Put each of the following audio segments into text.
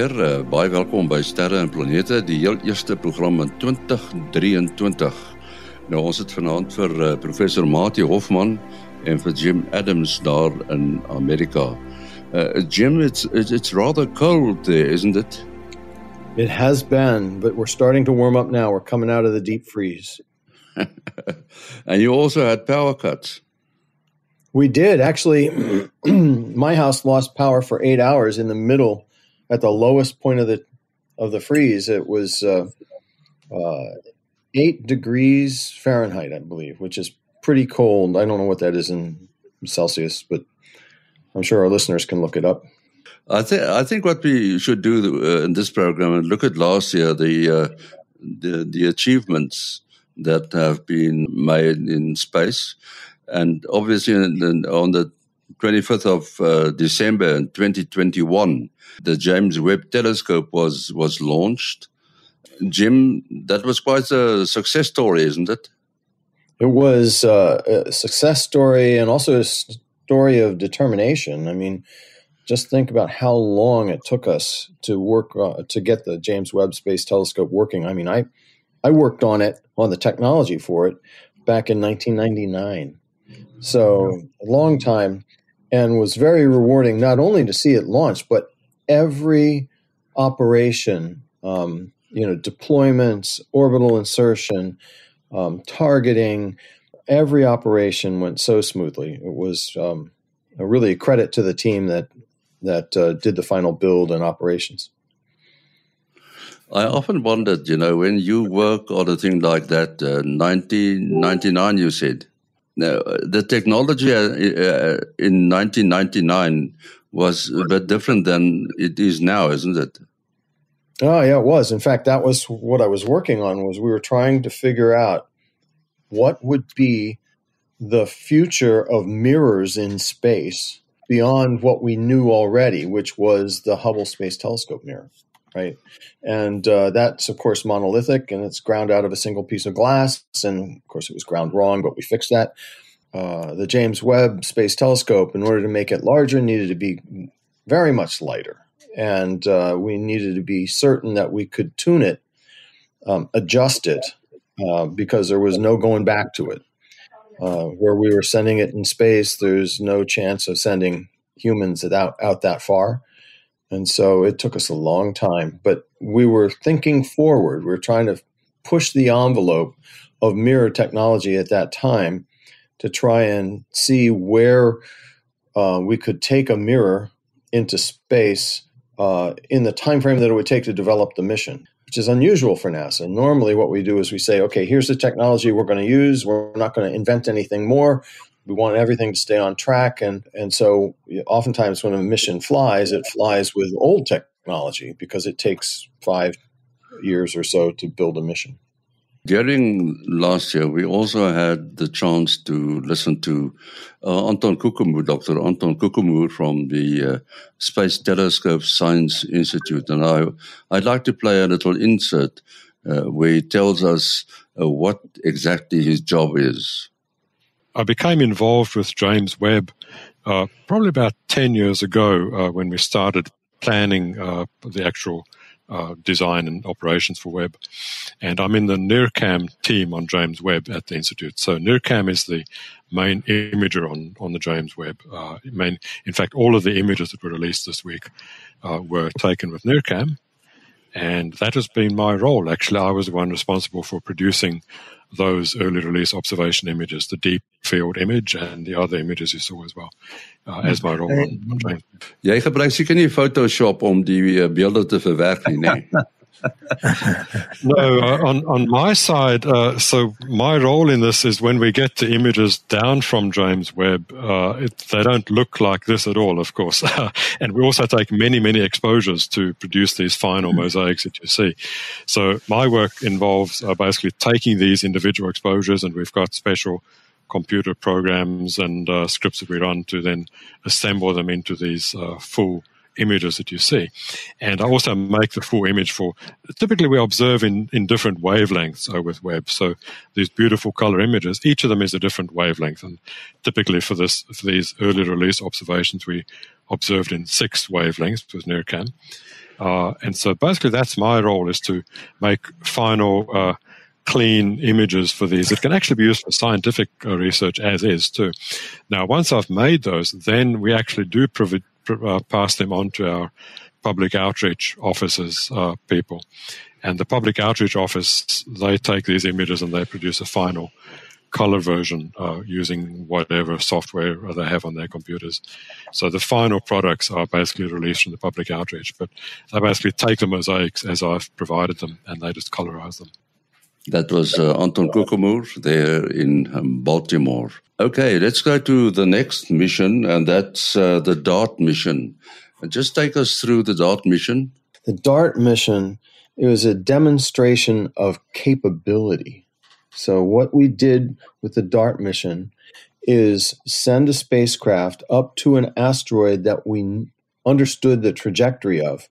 weer. Uh, baie welkom by Sterre en Planete, die heel eerste program in 2023. Nou ons het vanaand vir uh, professor Matie Hoffman en vir Jim Adams daar in Amerika. Uh, Jim, it's it's rather cold there, isn't it? It has been, but we're starting to warm up now. We're coming out of the deep freeze. and you also had power cuts. We did actually. my house lost power for eight hours in the middle, at the lowest point of the of the freeze. It was uh, uh, eight degrees Fahrenheit, I believe, which is pretty cold. I don't know what that is in Celsius, but I'm sure our listeners can look it up. I think I think what we should do uh, in this program and look at last year the uh, the, the achievements that have been made in space and obviously, on the 25th of uh, December in 2021, the James Webb Telescope was was launched. Jim, that was quite a success story, isn't it? It was uh, a success story and also a story of determination. I mean, just think about how long it took us to work uh, to get the James Webb Space Telescope working. I mean, I I worked on it on the technology for it back in 1999. So a long time and was very rewarding not only to see it launch, but every operation, um, you know, deployments, orbital insertion, um, targeting, every operation went so smoothly. It was um, a really a credit to the team that that uh, did the final build and operations. I often wondered, you know, when you work on a thing like that, uh, 1999, you said, the technology uh, uh in 1999 was a bit different than it is now, isn't it? Oh yeah, it was. In fact, that was what I was working on. Was we were trying to figure out what would be the future of mirrors in space beyond what we knew already, which was the Hubble Space Telescope mirror right? And uh, that's of course monolithic, and it's ground out of a single piece of glass. And of course, it was ground wrong, but we fixed that. Uh, the James Webb Space Telescope, in order to make it larger, needed to be very much lighter, and uh, we needed to be certain that we could tune it, um, adjust it, uh, because there was no going back to it. Uh, where we were sending it in space, there's no chance of sending humans out out that far. And so it took us a long time, but we were thinking forward. We were trying to push the envelope of mirror technology at that time to try and see where uh, we could take a mirror into space uh, in the time frame that it would take to develop the mission, which is unusual for NASA. Normally, what we do is we say, okay, here's the technology we're going to use. We're not going to invent anything more we want everything to stay on track and and so oftentimes when a mission flies it flies with old technology because it takes 5 years or so to build a mission. During last year we also had the chance to listen to uh, Anton Koekemoer Dr Anton Koekemoer from the uh, Space Telescope Science Institute. And I I'd like to play a little insert uh, where he tells us uh, what exactly his job is I became involved with James Webb uh, probably about 10 years ago uh, when we started planning uh, the actual uh, design and operations for Webb. And I'm in the NIRCam team on James Webb at the Institute. So NIRCam is the main imager on, on the James Webb. Uh, main, in fact, all of the images that were released this week uh, were taken with NIRCam. And that has been my role. Actually, I was the one responsible for producing those early release observation images, the deep field image and the other images you saw as well, uh, as my role on, on James. Jy gebruik seker nie Photoshop om die uh, beelde te verwerk nie, nee. no, uh, on on my side, uh, so my role in this is when we get the images down from James Webb, uh, it, they don't look like this at all, of course, and we also take many many exposures to produce these final mm-hmm. mosaics that you see. So my work involves uh, basically taking these individual exposures, and we've got special computer programs and uh, scripts that we run to then assemble them into these uh, full images that you see. And I also make the full image for, typically we observe in, in different wavelengths uh, with Webb. So these beautiful color images, each of them is a different wavelength. And typically for this, for these early release observations, we observed in six wavelengths with NIRCam. Uh, and so basically that's my role is to make final uh, clean images for these. It can actually be used for scientific uh, research as is too. Now, once I've made those, then we actually do provi- uh, pass them on to our public outreach offices uh, people. And the public outreach office, they take these images and they produce a final color version uh, using whatever software they have on their computers. So the final products are basically released from the public outreach, but they basically take the mosaics as I've provided them and they just colorize them. That was uh, Anton Koekemoer there in um, Baltimore. Okay, let's go to the next mission, and that's uh, the DART mission. Just take us through the DART mission. The DART mission, it was a demonstration of capability. So, what we did with the DART mission is send a spacecraft up to an asteroid that we understood the trajectory of.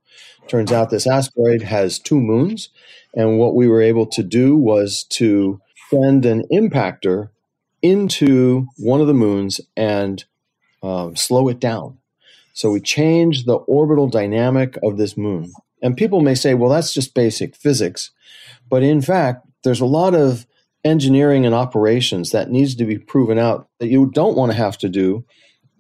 Turns out this asteroid has two moons, and what we were able to do was to send an impactor into one of the moons and um, slow it down. So we changed the orbital dynamic of this moon. And people may say, well, that's just basic physics. But in fact, there's a lot of engineering and operations that needs to be proven out that you don't want to have to do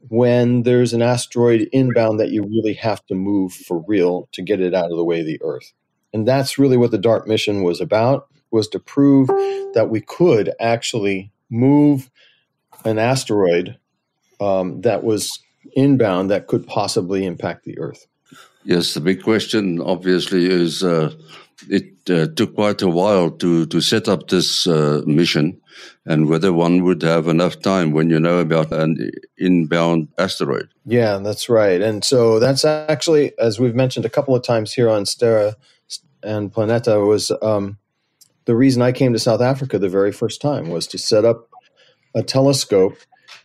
when there's an asteroid inbound that you really have to move for real to get it out of the way of the earth. And that's really what the dart mission was about was to prove that we could actually move an asteroid um, that was inbound that could possibly impact the earth yes the big question obviously is uh, it uh, took quite a while to, to set up this uh, mission and whether one would have enough time when you know about an inbound asteroid. Yeah, that's right. And so that's actually, as we've mentioned a couple of times here on Stera and Planeta, was um, the reason I came to South Africa the very first time was to set up a telescope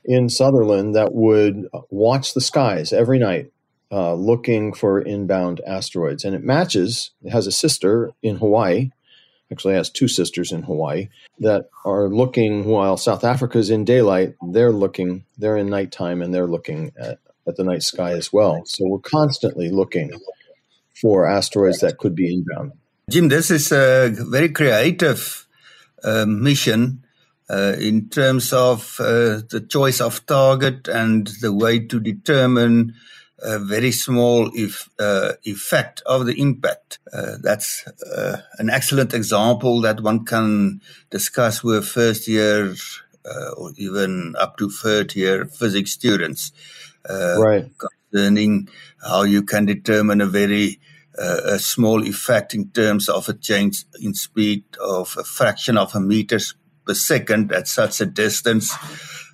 in Sutherland that would watch the skies every night uh, looking for inbound asteroids. And it matches, it has a sister in Hawaii, actually has two sisters in Hawaii, that are looking while South Africa is in daylight, they're looking, they're in nighttime and they're looking at, at the night sky as well. So we're constantly looking for asteroids that could be inbound. Jim, this is a very creative uh, mission uh, in terms of uh, the choice of target and the way to determine a very small if, uh, effect of the impact. Uh, that's uh, an excellent example that one can discuss with first year uh, or even up to third year physics students. Uh, right. Concerning how you can determine a very uh, a small effect in terms of a change in speed of a fraction of a meter per second at such a distance.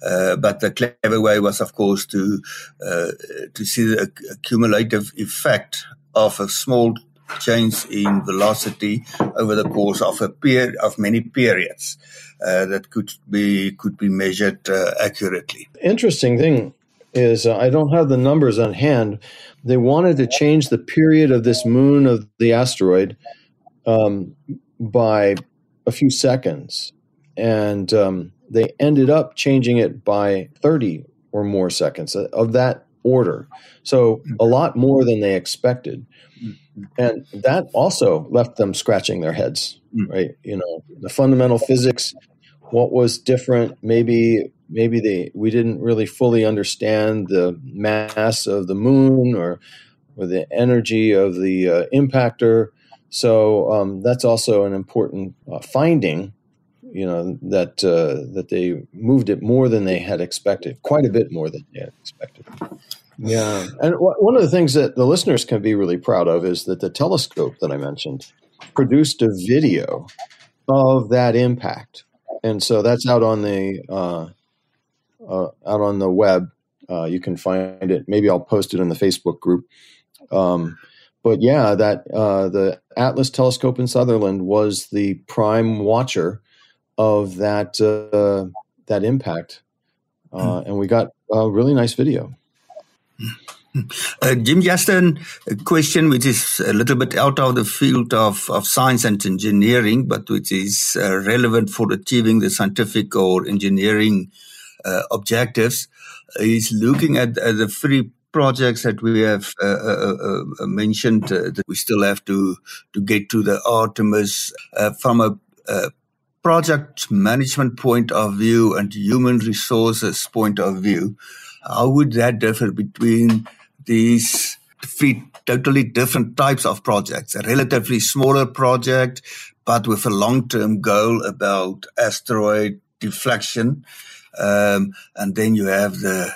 Uh, but the clever way was, of course, to uh, to see the cumulative effect of a small change in velocity over the course of a period of many periods uh, that could be could be measured uh, accurately. Interesting thing is uh, I don't have the numbers on hand. They wanted to change the period of this moon of the asteroid um, by a few seconds, and um, they ended up changing it by 30 or more seconds uh, of that order. So a lot more than they expected. And that also left them scratching their heads, mm. right? You know, the fundamental physics, what was different, maybe maybe they we didn't really fully understand the mass of the moon or or the energy of the uh, impactor. So um, that's also an important uh, finding you know that uh, that they moved it more than they had expected, quite a bit more than they had expected. Yeah, and w- one of the things that the listeners can be really proud of is that the telescope that I mentioned produced a video of that impact, and so that's out on the uh, uh, out on the web. Uh, you can find it. Maybe I'll post it in the Facebook group. Um, but yeah, that uh, the Atlas telescope in Sutherland was the prime watcher of that uh, that impact, uh, hmm. and we got a really nice video. Uh, Jim Justin, a question which is a little bit out of the field of, of science and engineering, but which is uh, relevant for achieving the scientific or engineering uh, objectives, is looking at, at, the three projects that we have uh, uh, uh, uh mentioned that we still have to to get to the Artemis from a project management point of view and human resources point of view. How would that differ between these three totally different types of projects? A relatively smaller project, but with a long-term goal about asteroid deflection, um, and then you have the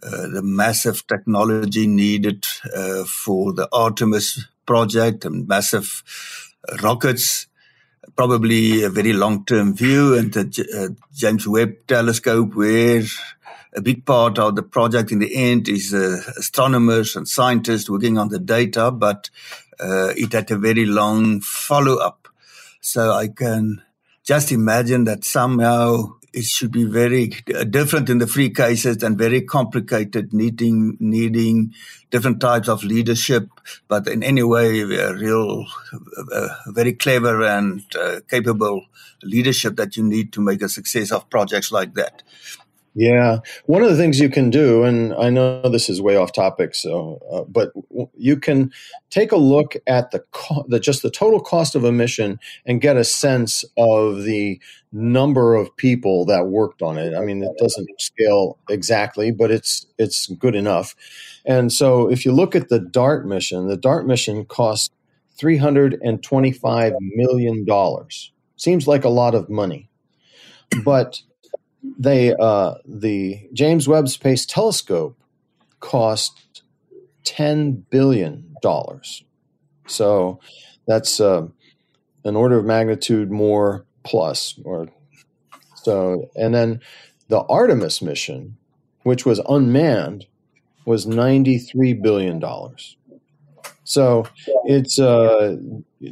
uh, the massive technology needed uh, for the Artemis project and massive rockets, probably a very long-term view, and the uh, James Webb Telescope, where a big part of the project in the end is uh, astronomers and scientists working on the data, but uh, it had a very long follow-up. So I can just imagine that somehow it should be very different in the free cases and very complicated, needing needing different types of leadership, but in any way, a real, uh, very clever and uh, capable leadership that you need to make a success of projects like that. Yeah, one of the things you can do, and I know this is way off topic, so uh, but you can take a look at the, co- the just the total cost of a mission and get a sense of the number of people that worked on it. I mean, it doesn't scale exactly, but it's it's good enough. And so, if you look at the DART mission, the DART mission cost three hundred and twenty-five million dollars. Seems like a lot of money, but they uh, the James Webb Space Telescope cost ten billion dollars. So that's uh, an order of magnitude more plus, or so. And then the Artemis mission, which was unmanned, was ninety three billion dollars. So it's uh,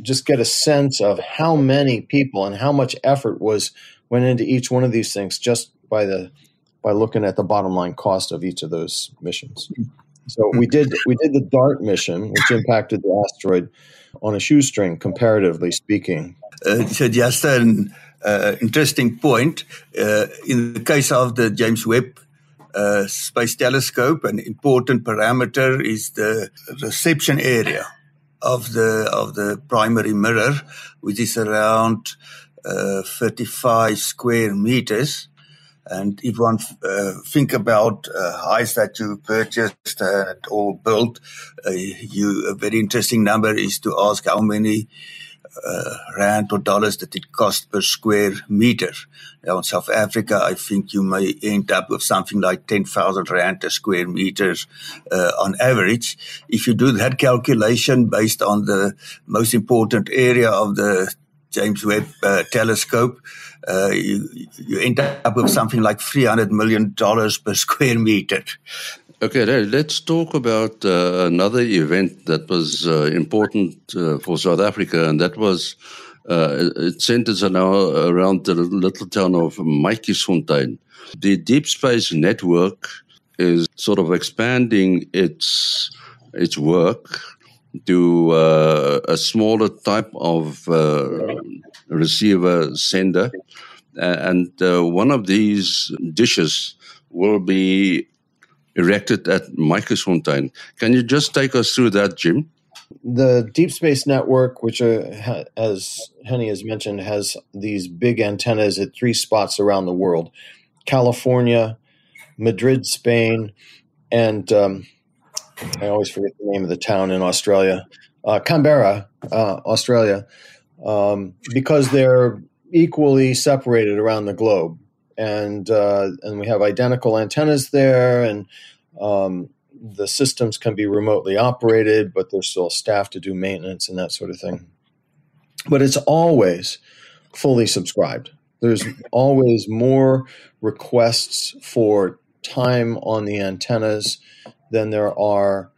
just get a sense of how many people and how much effort was went into each one of these things just by the by looking at the bottom line cost of each of those missions. So we did we did the DART mission, which impacted the asteroid on a shoestring, comparatively speaking. Uh, so just an uh, interesting point. Uh, in the case of the James Webb uh, Space Telescope, an important parameter is the reception area of the of the primary mirror, which is around uh, 35 square meters. And if one uh, think about uh, that you purchased and or built, uh, you a very interesting number is to ask how many uh, rand or dollars that it cost per square meter. Now in South Africa, I think you may end up with something like 10,000 rand a square meter uh, on average. If you do that calculation based on the most important area of the James Webb uh, Telescope, uh, you, you end up with something like $300 million per square meter. Okay, let's talk about uh, another event that was uh, important uh, for South Africa, and that was uh, it centers now around the little town of Matjiesfontein. The Deep Space Network is sort of expanding its its work to uh, a smaller type of uh, receiver sender. And uh, one of these dishes will be erected at Matjiesfontein. Can you just take us through that, Jim? The Deep Space Network, which, uh, as Henny has mentioned, has these big antennas at three spots around the world California, Madrid, Spain, and um, I always forget the name of the town in Australia, uh, Canberra, uh, Australia, um, because they're equally separated around the globe, and uh, and we have identical antennas there, and um, the systems can be remotely operated, but there's still staff to do maintenance and that sort of thing. But it's always fully subscribed. There's always more requests for time on the antennas than there are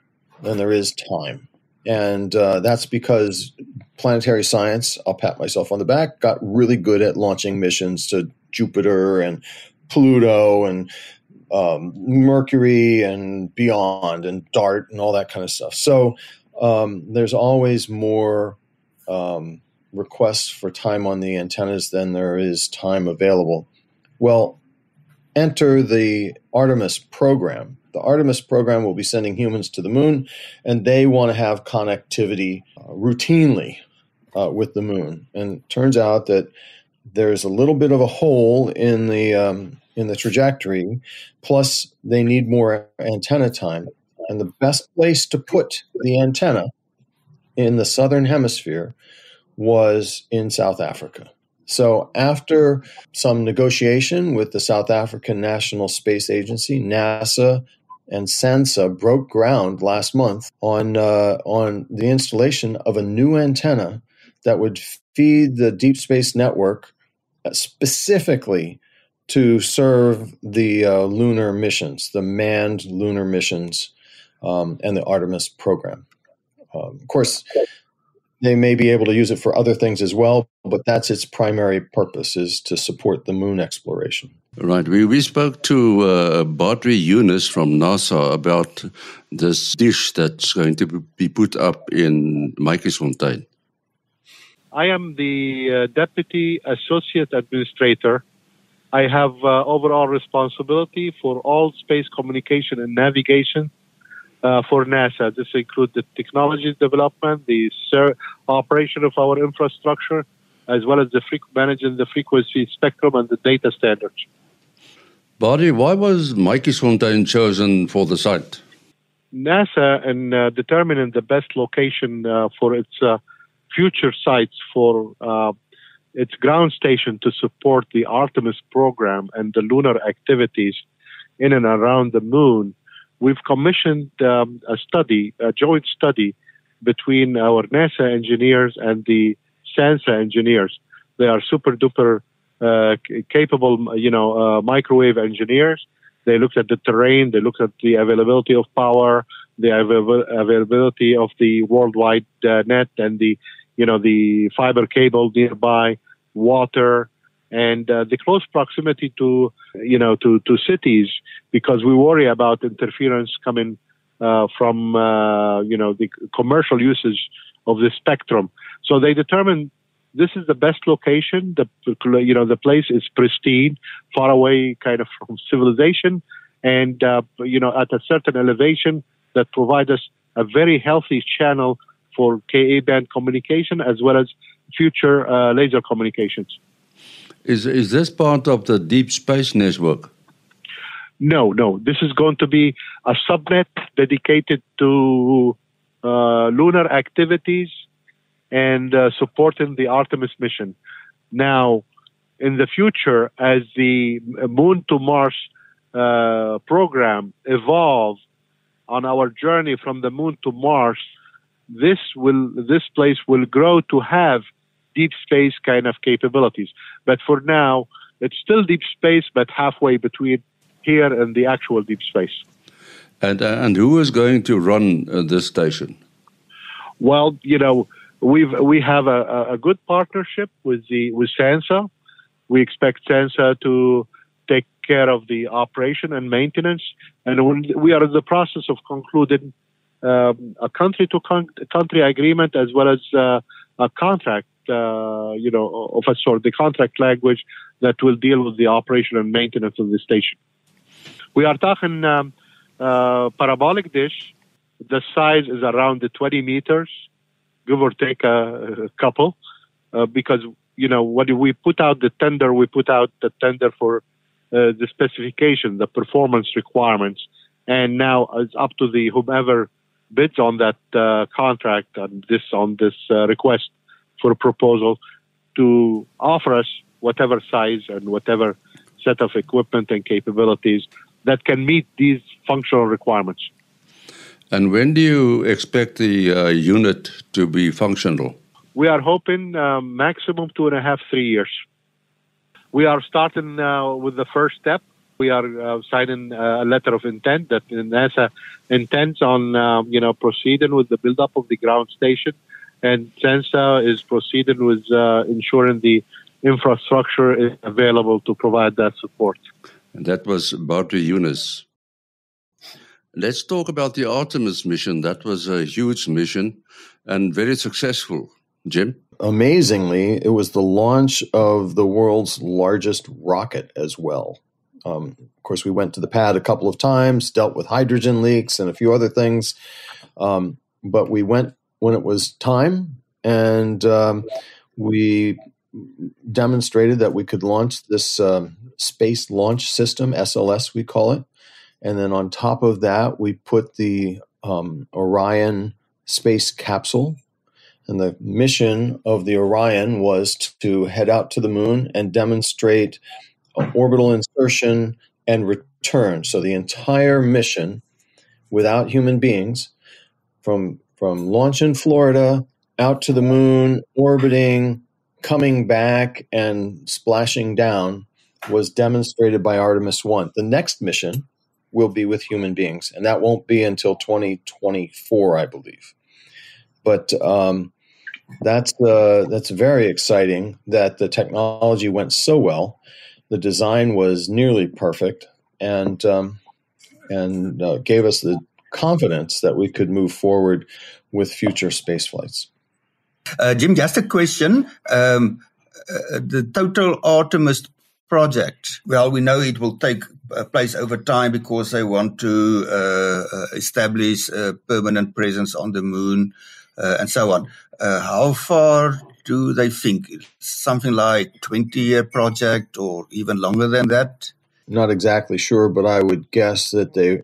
than there is time, and uh, that's because planetary science. I'll pat myself on the back. Got really good at launching missions to Jupiter and Pluto and um, Mercury and beyond, and DART and all that kind of stuff. So um, there's always more um, requests for time on the antennas than there is time available. Well, enter the Artemis program. The Artemis program will be sending humans to the moon, and they want to have connectivity uh, routinely uh, with the moon. And turns out that there's a little bit of a hole in the um, in the trajectory. Plus, they need more antenna time, and the best place to put the antenna in the southern hemisphere was in South Africa. So, after some negotiation with the South African National Space Agency, NASA and SANSA broke ground last month on uh, on the installation of a new antenna that would feed the deep space network uh, specifically to serve the uh, lunar missions, the manned lunar missions, um, and the Artemis program. Um, of course, they may be able to use it for other things as well, but that's its primary purpose is to support the moon exploration. Right. We, we spoke to uh, Badri Younes from NASA about this dish that's going to be put up in Matjiesfontein. I am the uh, Deputy Associate Administrator. I have uh, overall responsibility for all space communication and navigation uh, for NASA. This includes the technology development, the ser- operation of our infrastructure, as well as the fre- managing the frequency spectrum and the data standards. Badri, why was Matjiesfontein chosen for the site? NASA, in uh, determining the best location uh, for its uh, future sites for uh, its ground station to support the Artemis program and the lunar activities in and around the moon, we've commissioned um, a study, a joint study between our NASA engineers and the SANSA engineers. They are super duper uh, capable, you know, uh, microwave engineers. They looked at the terrain, they looked at the availability of power, the availability of the worldwide uh, net, and the, you know, the fiber cable nearby, water, and uh, the close proximity to you know to to cities because we worry about interference coming uh, from uh, you know the commercial usage of the spectrum. So they determined this is the best location. The you know the place is pristine, far away kind of from civilization, and uh, you know at a certain elevation that provides us a very healthy channel for Ka band communication as well as future uh, laser communications. Is is this part of the deep space network? No, no. This is going to be a subnet dedicated to uh, lunar activities and uh, supporting the Artemis mission. Now, in the future, as the Moon to Mars uh, program evolves on our journey from the Moon to Mars, this will this place will grow to have deep space kind of capabilities. But for now, it's still deep space, but halfway between here and the actual deep space. And uh, and who is going to run uh, this station? Well, you know, we've we have a, a good partnership with the with SANSA. We expect SANSA to take care of the operation and maintenance, and we are in the process of concluding um, a country to con- country agreement as well as uh, a contract uh, you know, of a sort, the contract language that will deal with the operation and maintenance of the station. We are talking um, uh, parabolic dish. The size is around the 20 meters, give or take a, a couple, uh, because you know when we put out the tender, we put out the tender for uh, the specification, the performance requirements, and now it's up to the whomever bids on that uh, contract on this on this uh, request for a proposal to offer us whatever size and whatever set of equipment and capabilities that can meet these functional requirements. And when do you expect the uh, unit to be functional? We are hoping uh, maximum two and a half, three years. We are starting uh, with the first step. We are uh, signing uh, a letter of intent that NASA intends on, uh, you know, proceeding with the build-up of the ground station and SANSA is proceeding with uh, ensuring the infrastructure is available to provide that support. And that was Badri Younes. Let's talk about the Artemis mission. That was a huge mission and very successful. Jim? Amazingly, it was the launch of the world's largest rocket as well. Um, of course, we went to the pad a couple of times, dealt with hydrogen leaks and a few other things. Um, but we went when it was time, and um, we demonstrated that we could launch this um, space launch system, SLS, we call it. And then on top of that, we put the um, Orion space capsule. And the mission of the Orion was to head out to the moon and demonstrate orbital insertion and return. So the entire mission, without human beings, from from launch in Florida out to the moon, orbiting, coming back, and splashing down, was demonstrated by Artemis One. The next mission will be with human beings, and that won't be until 2024, I believe. But um, that's uh, that's very exciting that the technology went so well. The design was nearly perfect, and um, and uh, gave us the confidence that we could move forward with future space flights. Uh, Jim, just a question. Um, uh, the total Artemis project, well, we know it will take uh, place over time because they want to uh, uh, establish a permanent presence on the moon uh, and so on. how far do they think? Something like 20 year project or even longer than that? Not exactly sure, but I would guess that they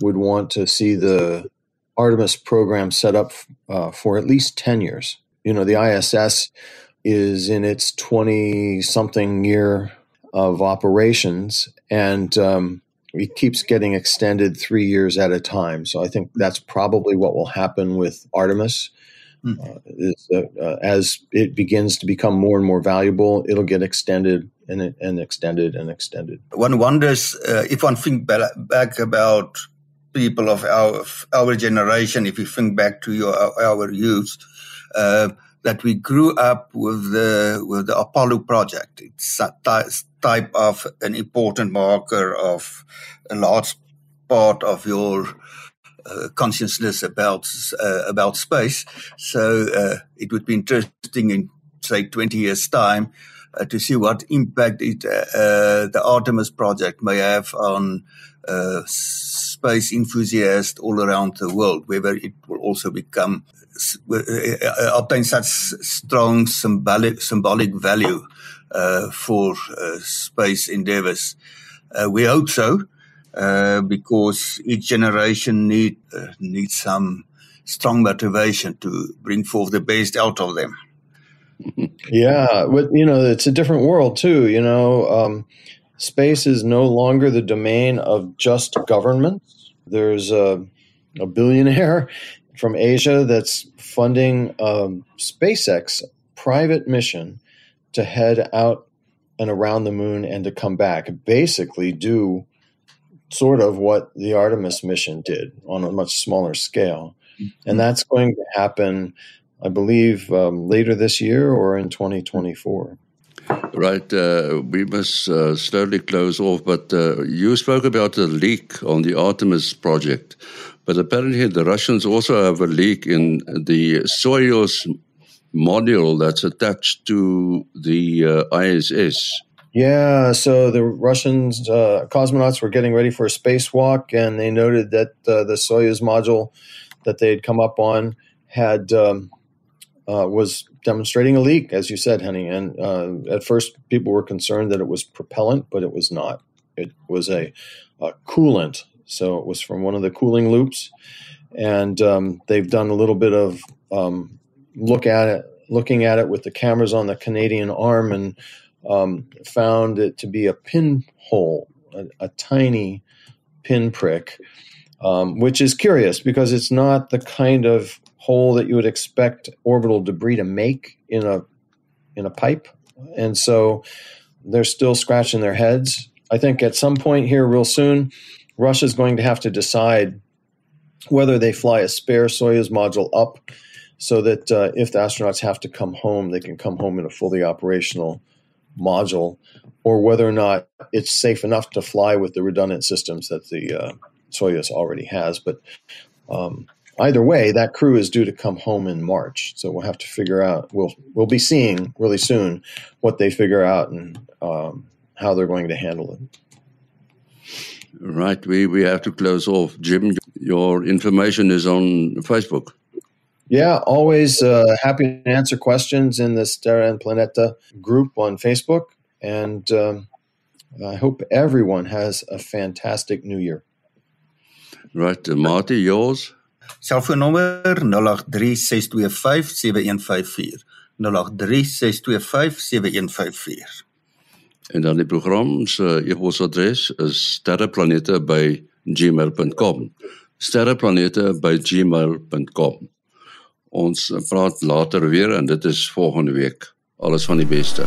would want to see the Artemis program set up uh, for at least 10 years. You know, the ISS is in its 20 something year of operations and um, it keeps getting extended three years at a time. So I think that's probably what will happen with Artemis. Hmm. Uh, is, uh, uh, as it begins to become more and more valuable, it'll get extended and, and extended and extended. One wonders uh, if one think back about people of our our generation, if you think back to your our youth, uh, that we grew up with the with the Apollo project. It's a type of an important marker of a large part of your uh, consciousness about uh, about space. So uh, it would be interesting in say twenty years' time uh, to see what impact it, uh, the Artemis project may have on space enthusiasts all around the world, whether it will also become uh, uh, obtain such strong symbolic symbolic value uh, for uh, space endeavors. Uh, we hope so, uh, because each generation need needs some strong motivation to bring forth the best out of them. yeah, but you know, it's a different world too. You know, um, space is no longer the domain of just governments. There's a, a billionaire from Asia that's funding um, SpaceX private mission to head out and around the moon and to come back. Basically, do sort of what the Artemis mission did on a much smaller scale. Mm-hmm. And that's going to happen, I believe, um, later this year or in 2024. Right. Uh, we must uh, slowly close off, but uh, you spoke about the leak on the Artemis project. But apparently, the Russians also have a leak in the Soyuz module that's attached to the uh, ISS. Yeah, so the Russians uh, cosmonauts were getting ready for a spacewalk, and they noted that uh, the Soyuz module that they had come up on had um, uh, was demonstrating a leak, as you said, Henning. And uh, at first, people were concerned that it was propellant, but it was not. It was a, a coolant. So it was from one of the cooling loops, and um, they've done a little bit of um, look at it, looking at it with the cameras on the Canadian arm, and um, found it to be a pinhole, a, a tiny pinprick, um, which is curious because it's not the kind of hole that you would expect orbital debris to make in a in a pipe, and so they're still scratching their heads. I think at some point here, real soon, Russia is going to have to decide whether they fly a spare Soyuz module up, so that uh, if the astronauts have to come home, they can come home in a fully operational module, or whether or not it's safe enough to fly with the redundant systems that the uh, Soyuz already has. But um, either way, that crew is due to come home in March, so we'll have to figure out. We'll we'll be seeing really soon what they figure out and um, how they're going to handle it. Right, we, we have to close off. Jim, your information is on Facebook. Yeah, always uh, happy to answer questions in the Terra and Planeta group on Facebook. And um, I hope everyone has a fantastic new year. Right, uh, Marty, yours? Selfoonnommer 0836257154. 0836257154. En dan die program se e-posadres is sterreplanete@gmail.com. sterreplanete@gmail.com. Ons praat later weer en dit is volgende week. Alles van die beste.